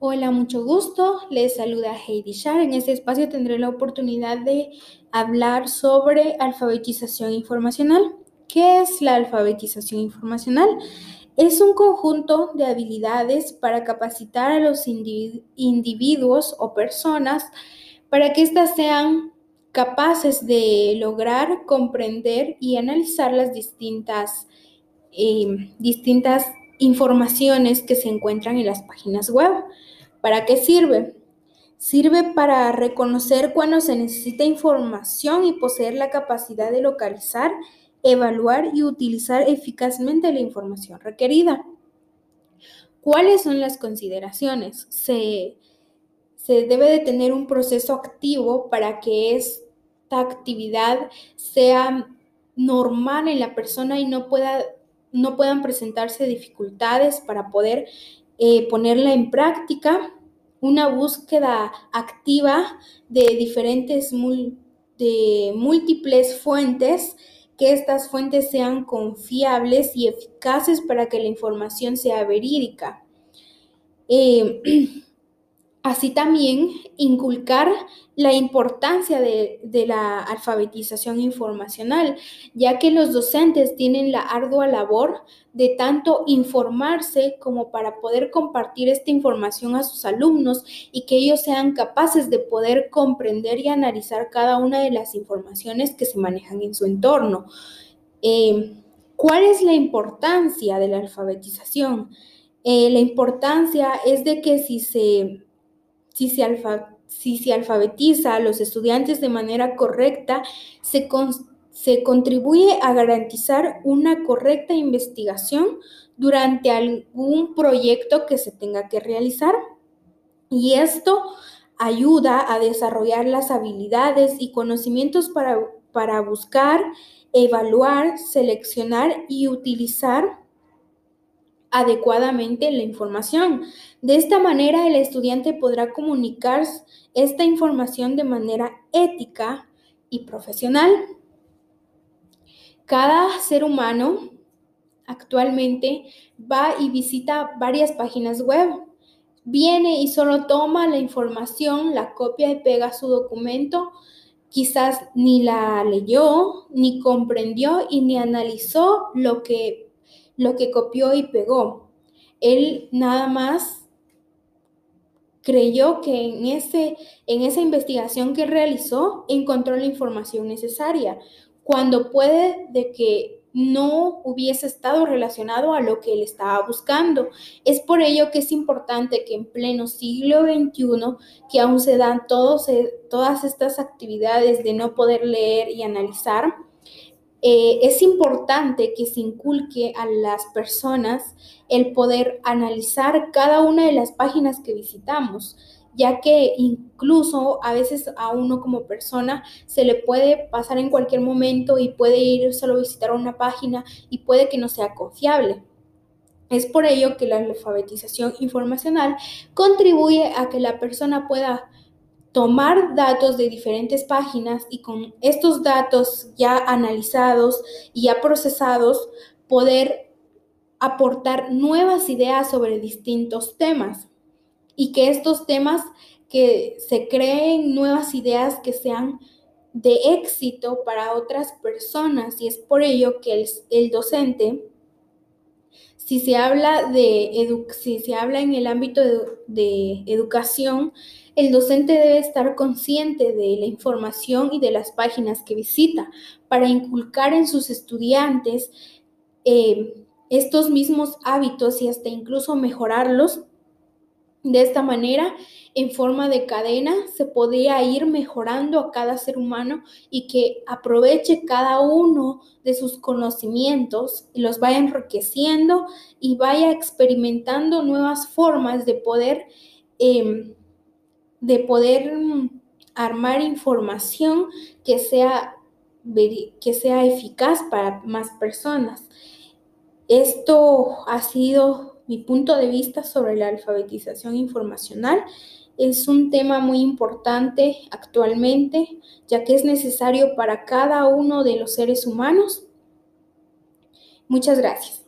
Hola, mucho gusto. Les saluda Heidi Shar. En este espacio tendré la oportunidad de hablar sobre alfabetización informacional. ¿Qué es la alfabetización informacional? Es un conjunto de habilidades para capacitar a los individuos o personas para que éstas sean capaces de lograr comprender y analizar las distintas, eh, distintas informaciones que se encuentran en las páginas web. ¿Para qué sirve? Sirve para reconocer cuando se necesita información y poseer la capacidad de localizar, evaluar y utilizar eficazmente la información requerida. ¿Cuáles son las consideraciones? Se, se debe de tener un proceso activo para que esta actividad sea normal en la persona y no pueda no puedan presentarse dificultades para poder eh, ponerla en práctica, una búsqueda activa de diferentes, múltiples fuentes, que estas fuentes sean confiables y eficaces para que la información sea verídica. Eh, Así también inculcar la importancia de, la alfabetización informacional, ya que los docentes tienen la ardua labor de tanto informarse como para poder compartir esta información a sus alumnos y que ellos sean capaces de poder comprender y analizar cada una de las informaciones que se manejan en su entorno. Eh, ¿Cuál es la importancia de la alfabetización? Eh, la importancia es de que si se si se, alfabetiza a los estudiantes de manera correcta, se, contribuye a garantizar una correcta investigación durante algún proyecto que se tenga que realizar. Y esto ayuda a desarrollar las habilidades y conocimientos para buscar, evaluar, seleccionar y utilizar adecuadamente la información. De esta manera, el estudiante podrá comunicar esta información de manera ética y profesional. Cada ser humano actualmente va y visita varias páginas web. Viene y solo toma la información, la copia y pega su documento. Quizás ni la leyó, ni comprendió y ni analizó lo que lo que copió y pegó. Él nada más creyó que en, ese, en esa investigación que realizó encontró la información necesaria, cuando puede de que no hubiese estado relacionado a lo que él estaba buscando. Es por ello que es importante que en pleno siglo XXI, que aún se dan todos, todas estas actividades de no poder leer y analizar, eh, es importante que se inculque a las personas el poder analizar cada una de las páginas que visitamos, ya que incluso a veces a uno como persona se le puede pasar en cualquier momento y puede ir solo a visitar una página y puede que no sea confiable. Es por ello que la alfabetización informacional contribuye a que la persona pueda tomar datos de diferentes páginas y con estos datos ya analizados y ya procesados, poder aportar nuevas ideas sobre distintos temas. Y que estos temas que se creen nuevas ideas que sean de éxito para otras personas. Y es por ello que el, docente si se habla de si se habla en el ámbito de educación el docente debe estar consciente de la información y de las páginas que visita para inculcar en sus estudiantes eh, estos mismos hábitos y hasta incluso mejorarlos. De esta manera, en forma de cadena, se podría ir mejorando a cada ser humano y que aproveche cada uno de sus conocimientos y los vaya enriqueciendo y vaya experimentando nuevas formas de poder em, de poder mm, armar información que sea, que sea eficaz para más personas. Esto ha sido mi punto de vista sobre la alfabetización informacional. Es un tema muy importante actualmente, ya que es necesario para cada uno de los seres humanos. Muchas gracias.